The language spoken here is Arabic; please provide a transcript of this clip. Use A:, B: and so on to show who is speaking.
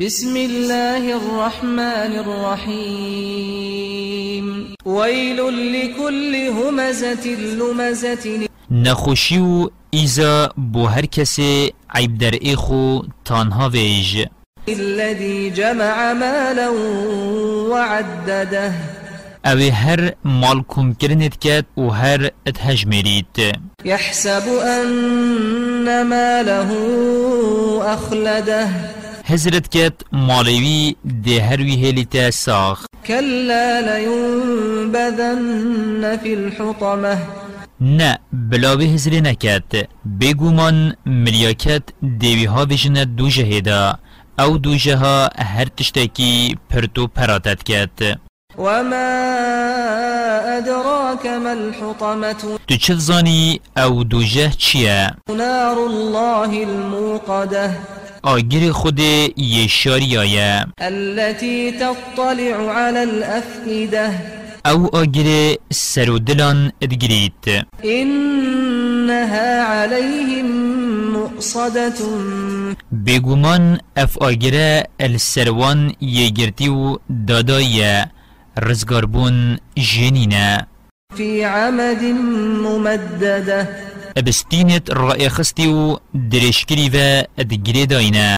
A: بسم الله الرحمن الرحيم. ويل لكل همزة لمزة.
B: نخوشی إذا بو هر کسی عیب در ایخو تانها ویج
A: الذي جمع مالا وعدده.
B: اوی هر مال کم کرنت کد و هر اتهج مرید
A: يحسب أن ماله أخلده.
B: هزرت کد مالوی ده هر وی هلیتا ساخ
A: كلا لينبذن في الحطمة
B: نه بلاوی هزری نکد بگومان ملیاکت دیوی ها ویژن دو جهیدا أو دو جها هر تشتکی پرتو پراتت کد
A: وما أدراك ما الحطمة
B: تو چه زانی أو دو جه چیه؟
A: نار الله الموقدة
B: آگیر خود یه شاری آیه
A: التي تطلع على الأفئدة.
B: أو آگیر سر و دلان ادگرید
A: إنها عليهم مؤصدة.
B: بگومان اف آگیر السروان یه گرتی و دادایه رزگاربون جنینه.
A: في عمد ممددة
B: ابستینت رائخستی و درشکری و ادگری داینه